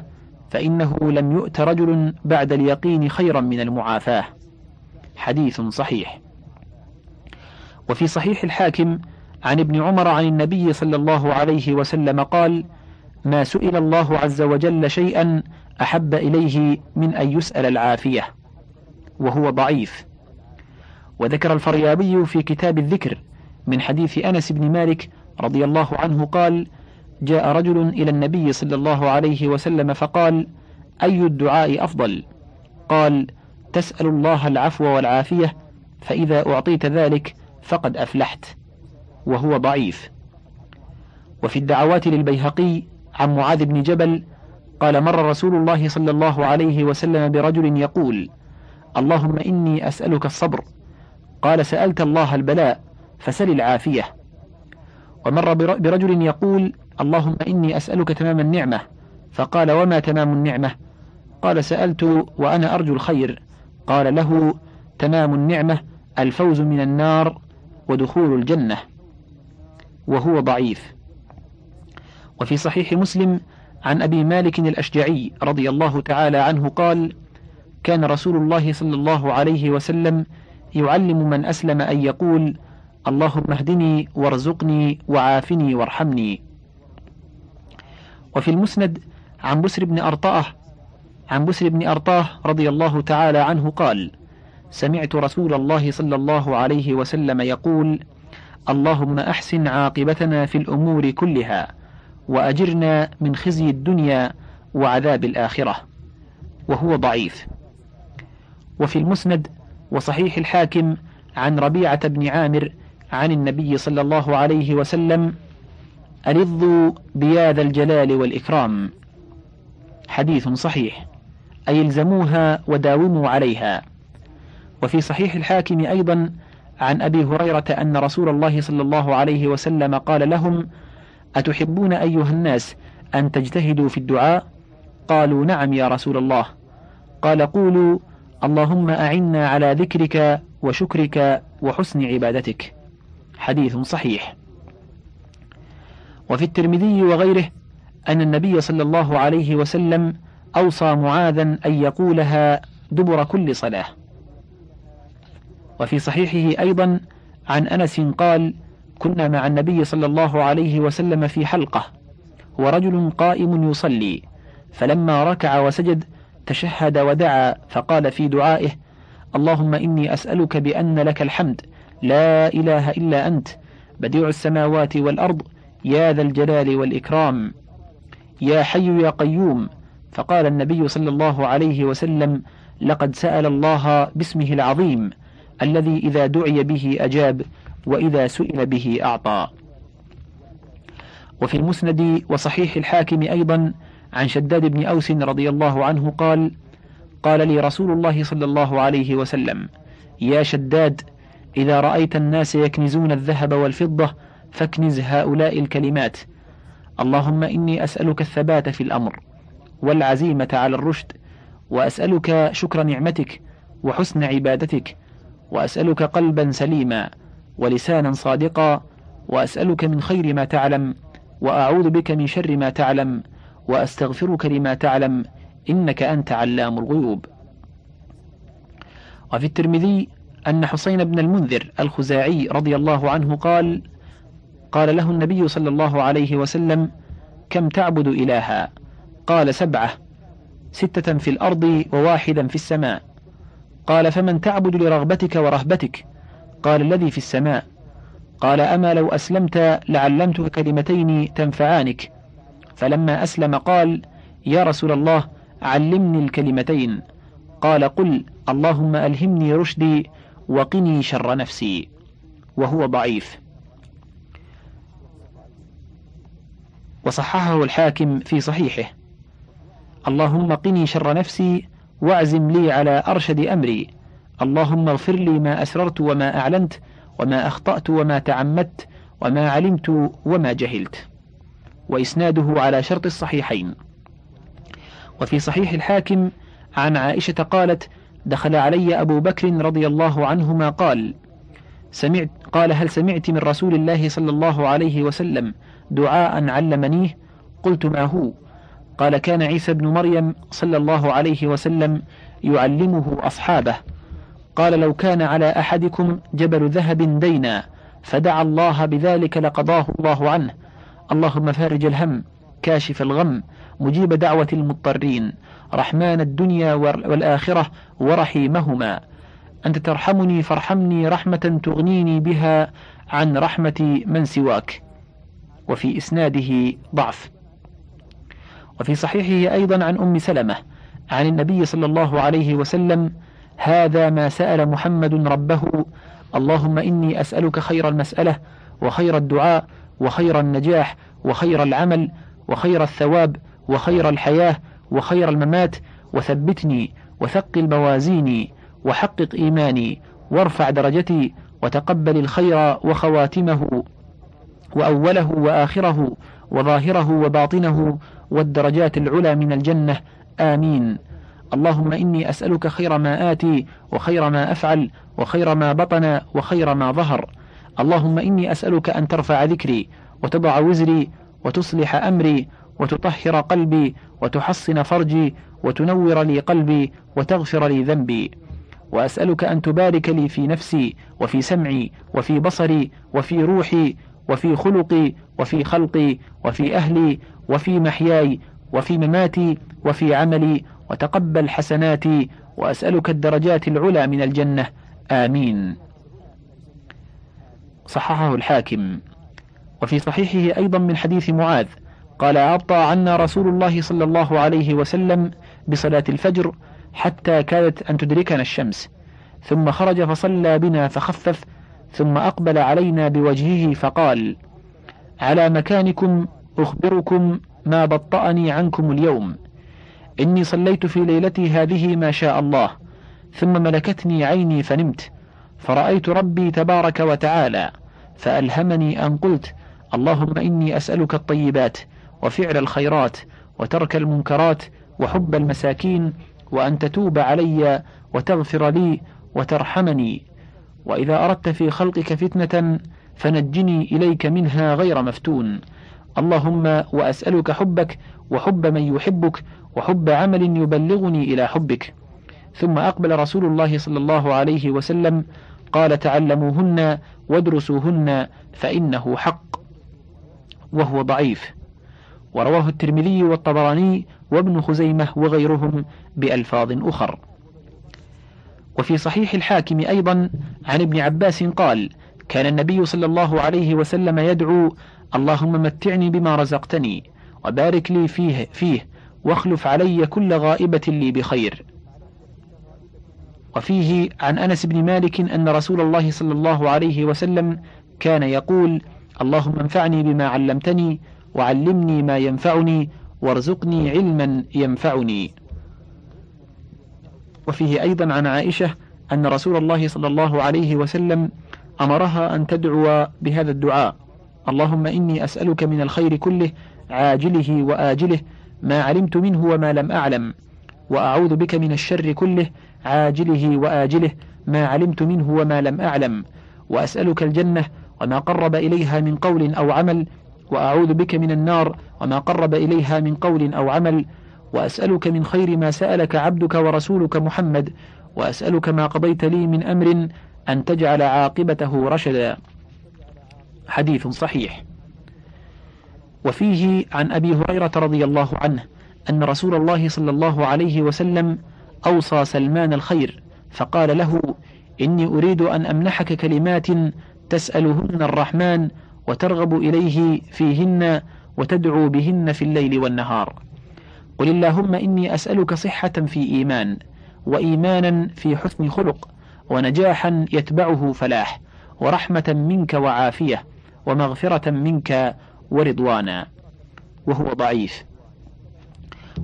فإنه لم يؤت رجل بعد اليقين خيرا من المعافاة. حديث صحيح. وفي صحيح الحاكم عن ابن عمر عن النبي صلى الله عليه وسلم قال ما سئل الله عز وجل شيئا أحب إليه من أن يسأل العافية. وهو ضعيف. وذكر الفريابي في كتاب الذكر من حديث أنس بن مالك رضي الله عنه قال جاء رجل إلى النبي صلى الله عليه وسلم فقال أي الدعاء أفضل؟ قال تسأل الله العفو والعافية فإذا أعطيت ذلك فقد أفلحت. وهو ضعيف. وفي الدعوات للبيهقي عن معاذ بن جبل قال مر رسول الله صلى الله عليه وسلم برجل يقول اللهم إني أسألك الصبر. قال سألت الله البلاء فسل العافية. ومر برجل يقول اللهم إني أسألك تمام النعمة. فقال وما تمام النعمة؟ قال سألت وأنا أرجو الخير. قال له تمام النعمة الفوز من النار ودخول الجنة. وهو ضعيف. وفي صحيح مسلم عن أبي مالك الأشجعي رضي الله تعالى عنه قال كان رسول الله صلى الله عليه وسلم يعلم من أسلم أن يقول اللهم اهدني وارزقني وعافني وارحمني. وفي المسند عن بسر بن أرطاة عن بسر بن أرطاة رضي الله تعالى عنه قال سمعت رسول الله صلى الله عليه وسلم يقول اللهم أحسن عاقبتنا في الأمور كلها وأجرنا من خزي الدنيا وعذاب الآخرة. وهو ضعيف. وفي المسند وصحيح الحاكم عن ربيعة بن عامر عن النبي صلى الله عليه وسلم ألظوا بياذ الجلال والإكرام. حديث صحيح. أي الزموها وداوموا عليها. وفي صحيح الحاكم أيضا عن أبي هريرة أن رسول الله صلى الله عليه وسلم قال لهم أتحبون أيها الناس أن تجتهدوا في الدعاء؟ قالوا نعم يا رسول الله. قال قولوا اللهم أعنا على ذكرك وشكرك وحسن عبادتك. حديث صحيح. وفي الترمذي وغيره أن النبي صلى الله عليه وسلم أوصى معاذا أن يقولها دبر كل صلاة. وفي صحيحه أيضا عن أنس قال كنا مع النبي صلى الله عليه وسلم في حلقة ورجل قائم يصلي فلما ركع وسجد تشهد ودعا فقال في دعائه اللهم إني أسألك بأن لك الحمد لا إله إلا أنت بديع السماوات والأرض يا ذا الجلال والإكرام يا حي يا قيوم. فقال النبي صلى الله عليه وسلم لقد سأل الله باسمه العظيم الذي إذا دعي به أجاب وإذا سئل به أعطى. وفي المسند وصحيح الحاكم أيضا عن شداد بن أوس رضي الله عنه قال قال لي رسول الله صلى الله عليه وسلم يا شداد إذا رأيت الناس يكنزون الذهب والفضة فاكنز هؤلاء الكلمات. اللهم إني أسألك الثبات في الأمر والعزيمة على الرشد وأسألك شكر نعمتك وحسن عبادتك وأسألك قلبا سليما ولسانا صادقا وأسألك من خير ما تعلم وأعوذ بك من شر ما تعلم وأستغفرك لما تعلم إنك أنت علام الغيوب. وفي الترمذي أن حسين بن المنذر الخزاعي رضي الله عنه قال قال له النبي صلى الله عليه وسلم كم تعبد إلها؟ قال سبعة ستة في الأرض وواحدا في السماء. قال فمن تعبد لرغبتك ورهبتك؟ قال الذي في السماء. قال أما لو أسلمت لعلمتك كلمتين تنفعانك. فلما أسلم قال يا رسول الله علمني الكلمتين. قال قل اللهم ألهمني رشدي وقني شر نفسي. وهو ضعيف. وصححه الحاكم في صحيحه. اللهم قني شر نفسي واعزم لي على أرشد أمري. اللهم اغفر لي ما أسررت وما أعلنت وما أخطأت وما تعمدت وما علمت وما جهلت. وإسناده على شرط الصحيحين. وفي صحيح الحاكم عن عائشة قالت دخل علي أبو بكر رضي الله عنهما قال سمعت قال هل سمعت من رسول الله صلى الله عليه وسلم دعاء علمنيه قلت ما هو؟ قال كان عيسى بن مريم صلى الله عليه وسلم يعلمه أصحابه. قال لو كان على أحدكم جبل ذهب دينا فدعا الله بذلك لقضاه الله عنه. اللهم فارج الهم كاشف الغم مجيب دعوة المضطرين رحمن الدنيا والآخرة ورحيمهما. أنت ترحمني فارحمني رحمة تغنيني بها عن رحمة من سواك. وفي إسناده ضعف. وفي صحيحه أيضا عن أم سلمة عن النبي صلى الله عليه وسلم هذا ما سأل محمد ربه اللهم إني أسألك خير المسألة وخير الدعاء وخير النجاح وخير العمل وخير الثواب وخير الحياة وخير الممات وثبتني وثقل موازيني وحقق إيماني وارفع درجتي وتقبل الخير وخواتمه. وأوله وآخره وظاهره وباطنه والدرجات العلى من الجنة. آمين. اللهم إني أسألك خير ما آتي وخير ما أفعل وخير ما بطن وخير ما ظهر. اللهم إني أسألك أن ترفع ذكري وتضع وزري وتصلح أمري وتطهر قلبي وتحصن فرجي وتنور لي قلبي وتغفر لي ذنبي. وأسألك أن تبارك لي في نفسي وفي سمعي وفي بصري وفي روحي وفي خلقي وفي خلقي وفي أهلي وفي محياي وفي مماتي وفي عملي وتقبل حسناتي وأسألك الدرجات العلى من الجنة. آمين. صححه الحاكم. وفي صحيحه أيضا من حديث معاذ قال أبطى عنا رسول الله صلى الله عليه وسلم بصلاة الفجر حتى كادت أن تدركنا الشمس ثم خرج فصلى بنا فخفف ثم أقبل علينا بوجهه فقال على مكانكم أخبركم ما بطأني عنكم اليوم. إني صليت في ليلتي هذه ما شاء الله ثم ملكتني عيني فنمت. فرأيت ربي تبارك وتعالى فألهمني أن قلت اللهم إني أسألك الطيبات وفعل الخيرات وترك المنكرات وحب المساكين وأن تتوب علي وتغفر لي وترحمني. وإذا أردت في خلقك فتنة فنجني إليك منها غير مفتون. اللهم وأسألك حبك وحب من يحبك وحب عمل يبلغني إلى حبك. ثم أقبل رسول الله صلى الله عليه وسلم قال تعلموهن وادرسوهن فإنه حق وهو ضعيف. ورواه الترمذي والطبراني وابن خزيمة وغيرهم بألفاظ أخر. وفي صحيح الحاكم أيضا عن ابن عباس قال كان النبي صلى الله عليه وسلم يدعو اللهم متعني بما رزقتني وبارك لي فيه, فيه واخلف علي كل غائبة لي بخير. وفيه عن أنس بن مالك أن رسول الله صلى الله عليه وسلم كان يقول اللهم انفعني بما علمتني وعلمني ما ينفعني وارزقني علما ينفعني. وفيه أيضا عن عائشة أن رسول الله صلى الله عليه وسلم أمرها أن تدعو بهذا الدعاء. اللهم إني أسألك من الخير كله عاجله وآجله ما علمت منه وما لم أعلم. وأعوذ بك من الشر كله عاجله وآجله ما علمت منه وما لم أعلم. وأسألك الجنة وما قرب إليها من قول أو عمل. وأعوذ بك من النار وما قرب إليها من قول أو عمل. وأسألك من خير ما سألك عبدك ورسولك محمد وأسألك ما قضيت لي من أمر أن تجعل عاقبته رشدا. حديث صحيح. وفيه عن أبي هريرة رضي الله عنه أن رسول الله صلى الله عليه وسلم أوصى سلمان الخير فقال له إني أريد أن أمنحك كلمات تسألهن الرحمن وترغب إليه فيهن وتدعو بهن في الليل والنهار. قل اللهم إني أسألك صحة في إيمان وإيمانا في حسن خلق ونجاحا يتبعه فلاح ورحمة منك وعافية ومغفرة منك ورضوانا وهو ضعيف.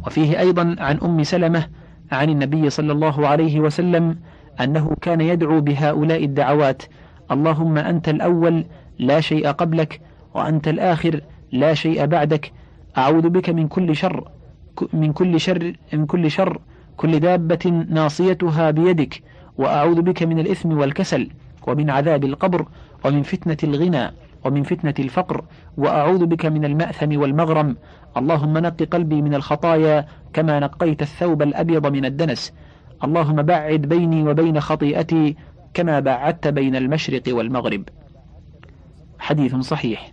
وفيه أيضا عن أم سلمة عن النبي صلى الله عليه وسلم أنه كان يدعو بهؤلاء الدعوات اللهم أنت الأول لا شيء قبلك وأنت الآخر لا شيء بعدك أعوذ بك من كل شر من كل شر من كل شر كل دابة ناصيتها بيدك وأعوذ بك من الإثم والكسل ومن عذاب القبر ومن فتنة الغنى ومن فتنة الفقر وأعوذ بك من المأثم والمغرم. اللهم نق قلبي من الخطايا كما نقيت الثوب الأبيض من الدنس. اللهم بعد بيني وبين خطيئتي كما بعدت بين المشرق والمغرب. حديث صحيح.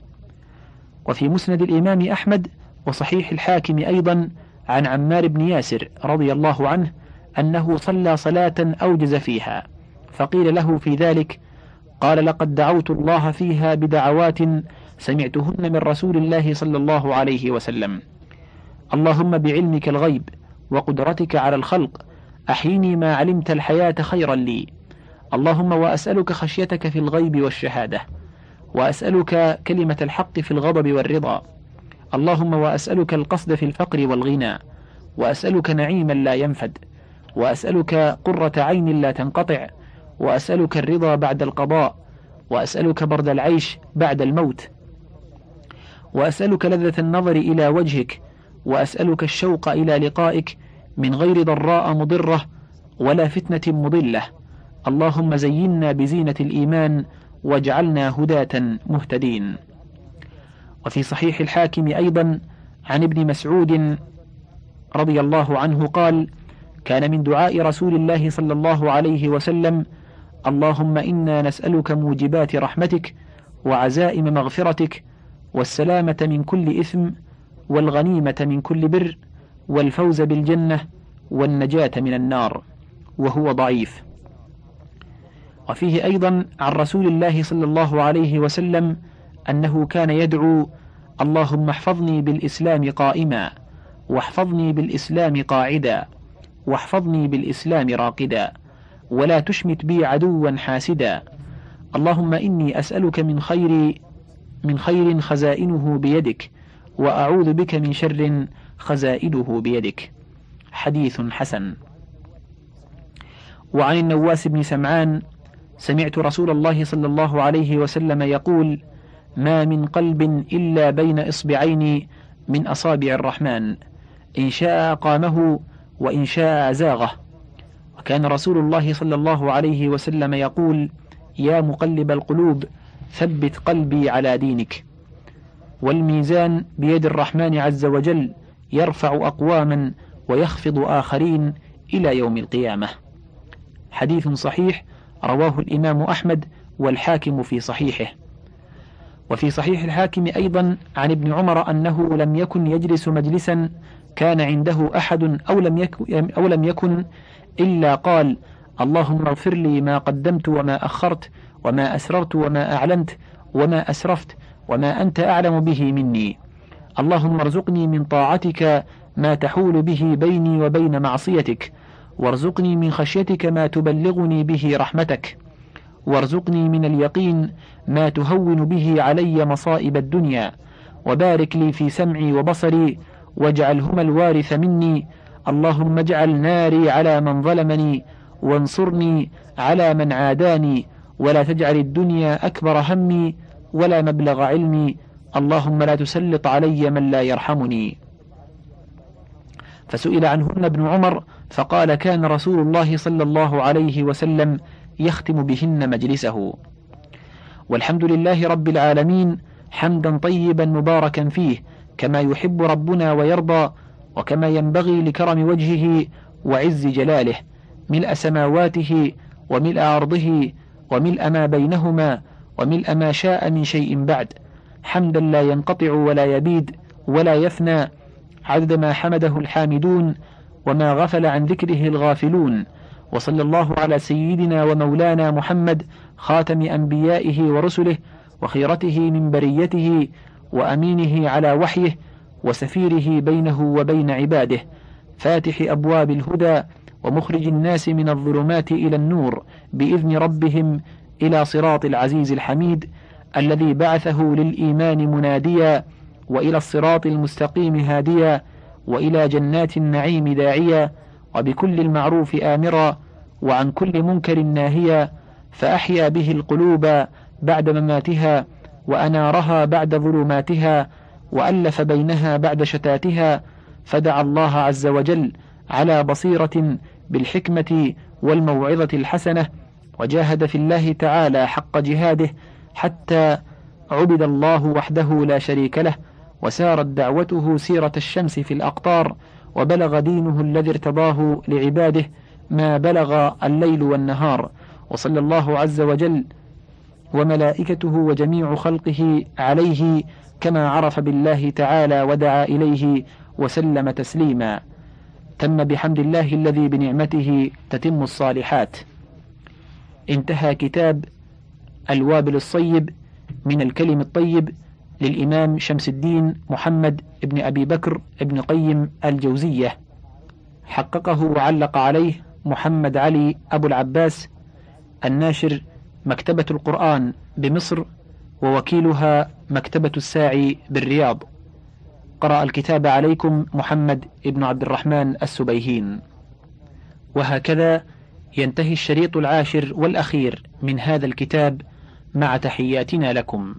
وفي مسند الإمام أحمد وصحيح الحاكم أيضا عن عمار بن ياسر رضي الله عنه أنه صلى صلاة أوجز فيها فقيل له في ذلك قال لقد دعوت الله فيها بدعوات سمعتهن من رسول الله صلى الله عليه وسلم. اللهم بعلمك الغيب وقدرتك على الخلق أحيني ما علمت الحياة خيرا لي. اللهم وأسألك خشيتك في الغيب والشهادة وأسألك كلمة الحق في الغضب والرضا. اللهم وأسألك القصد في الفقر والغنى وأسألك نعيما لا ينفد وأسألك قرة عين لا تنقطع وأسألك الرضا بعد القضاء وأسألك برد العيش بعد الموت. وأسألك لذة النظر إلى وجهك وأسألك الشوق إلى لقائك من غير ضراء مضرة ولا فتنة مضلة. اللهم زينا بزينة الإيمان واجعلنا هداة مهتدين. وفي صحيح الحاكم أيضا عن ابن مسعود رضي الله عنه قال كان من دعاء رسول الله صلى الله عليه وسلم اللهم إنا نسألك موجبات رحمتك وعزائم مغفرتك والسلامة من كل إثم والغنيمة من كل بر والفوز بالجنة والنجاة من النار وهو ضعيف. وفيه أيضا عن رسول الله صلى الله عليه وسلم أنه كان يدعو اللهم احفظني بالإسلام قائما واحفظني بالإسلام قاعدا واحفظني بالإسلام راقدا ولا تشمت بي عدوا حاسدا. اللهم إني أسألك من خير من خير خزائنه بيدك وأعوذ بك من شر خزائنه بيدك. حديث حسن. وعن النواس بن سمعان سمعت رسول الله صلى الله عليه وسلم يقول ما من قلب إلا بين إصبعين من أصابع الرحمن. إن شاء قامه وإن شاء أزاغه وكان رسول الله صلى الله عليه وسلم يقول يا مقلب القلوب ثبت قلبي على دينك. والميزان بيد الرحمن عز وجل يرفع أقواما ويخفض آخرين إلى يوم القيامة. حديث صحيح رواه الإمام أحمد والحاكم في صحيحه. وفي صحيح الحاكم أيضا عن ابن عمر أنه لم يكن يجلس مجلسا كان عنده أحد أو لم يكن, أو لم يكن إلا قال اللهم اغفر لي ما قدمت وما أخرت وما أسررت وما أعلنت وما أسرفت وما أنت أعلم به مني. اللهم ارزقني من طاعتك ما تحول به بيني وبين معصيتك. وارزقني من خشيتك ما تبلغني به رحمتك. وارزقني من اليقين ما تهون به علي مصائب الدنيا وبارك لي في سمعي وبصري واجعلهما الوارث مني. اللهم اجعل ناري على من ظلمني وانصرني على من عاداني. ولا تجعل الدنيا أكبر همي ولا مبلغ علمي. اللهم لا تسلط علي من لا يرحمني. فسئل عنهن ابن عمر فقال كان رسول الله صلى الله عليه وسلم يختم بهن مجلسه. والحمد لله رب العالمين حمدا طيبا مباركا فيه كما يحب ربنا ويرضى وكما ينبغي لكرم وجهه وعز جلاله ملء سماواته وملء أرضه وملء ما بينهما وملء ما شاء من شيء بعد. حمدا لا ينقطع ولا يبيد ولا يفنى عدد ما حمده الحامدون وما غفل عن ذكره الغافلون. وصلى الله على سيدنا ومولانا محمد خاتم أنبيائه ورسله وخيرته من بريته وأمينه على وحيه وسفيره بينه وبين عباده فاتح أبواب الهدى ومخرج الناس من الظلمات إلى النور بإذن ربهم إلى صراط العزيز الحميد الذي بعثه للإيمان مناديا وإلى الصراط المستقيم هاديا وإلى جنات النعيم داعيا وبكل المعروف آمرا وعن كل منكر ناهيا فأحيا به القلوب بعد مماتها وأنارها بعد ظلماتها وألف بينها بعد شتاتها فدعا الله عز وجل على بصيرة بالحكمة والموعظة الحسنة وجاهد في الله تعالى حق جهاده حتى عبد الله وحده لا شريك له وسارت دعوته سيرة الشمس في الأقطار وبلغ دينه الذي ارتضاه لعباده ما بلغ الليل والنهار. وصلى الله عز وجل وملائكته وجميع خلقه عليه كما عرف بالله تعالى ودعا إليه وسلم تسليما. تم بحمد الله الذي بنعمته تتم الصالحات. انتهى كتاب الوابل الصيب من الكلم الطيب للإمام شمس الدين محمد بن أبي بكر بن قيم الجوزية. حققه وعلق عليه محمد علي أبو العباس الناشر مكتبة القرآن بمصر ووكيلها مكتبة الساعي بالرياض. قرأ الكتاب عليكم محمد بن عبد الرحمن السبيهين. وهكذا ينتهي الشريط العاشر والأخير من هذا الكتاب. مع تحياتنا لكم.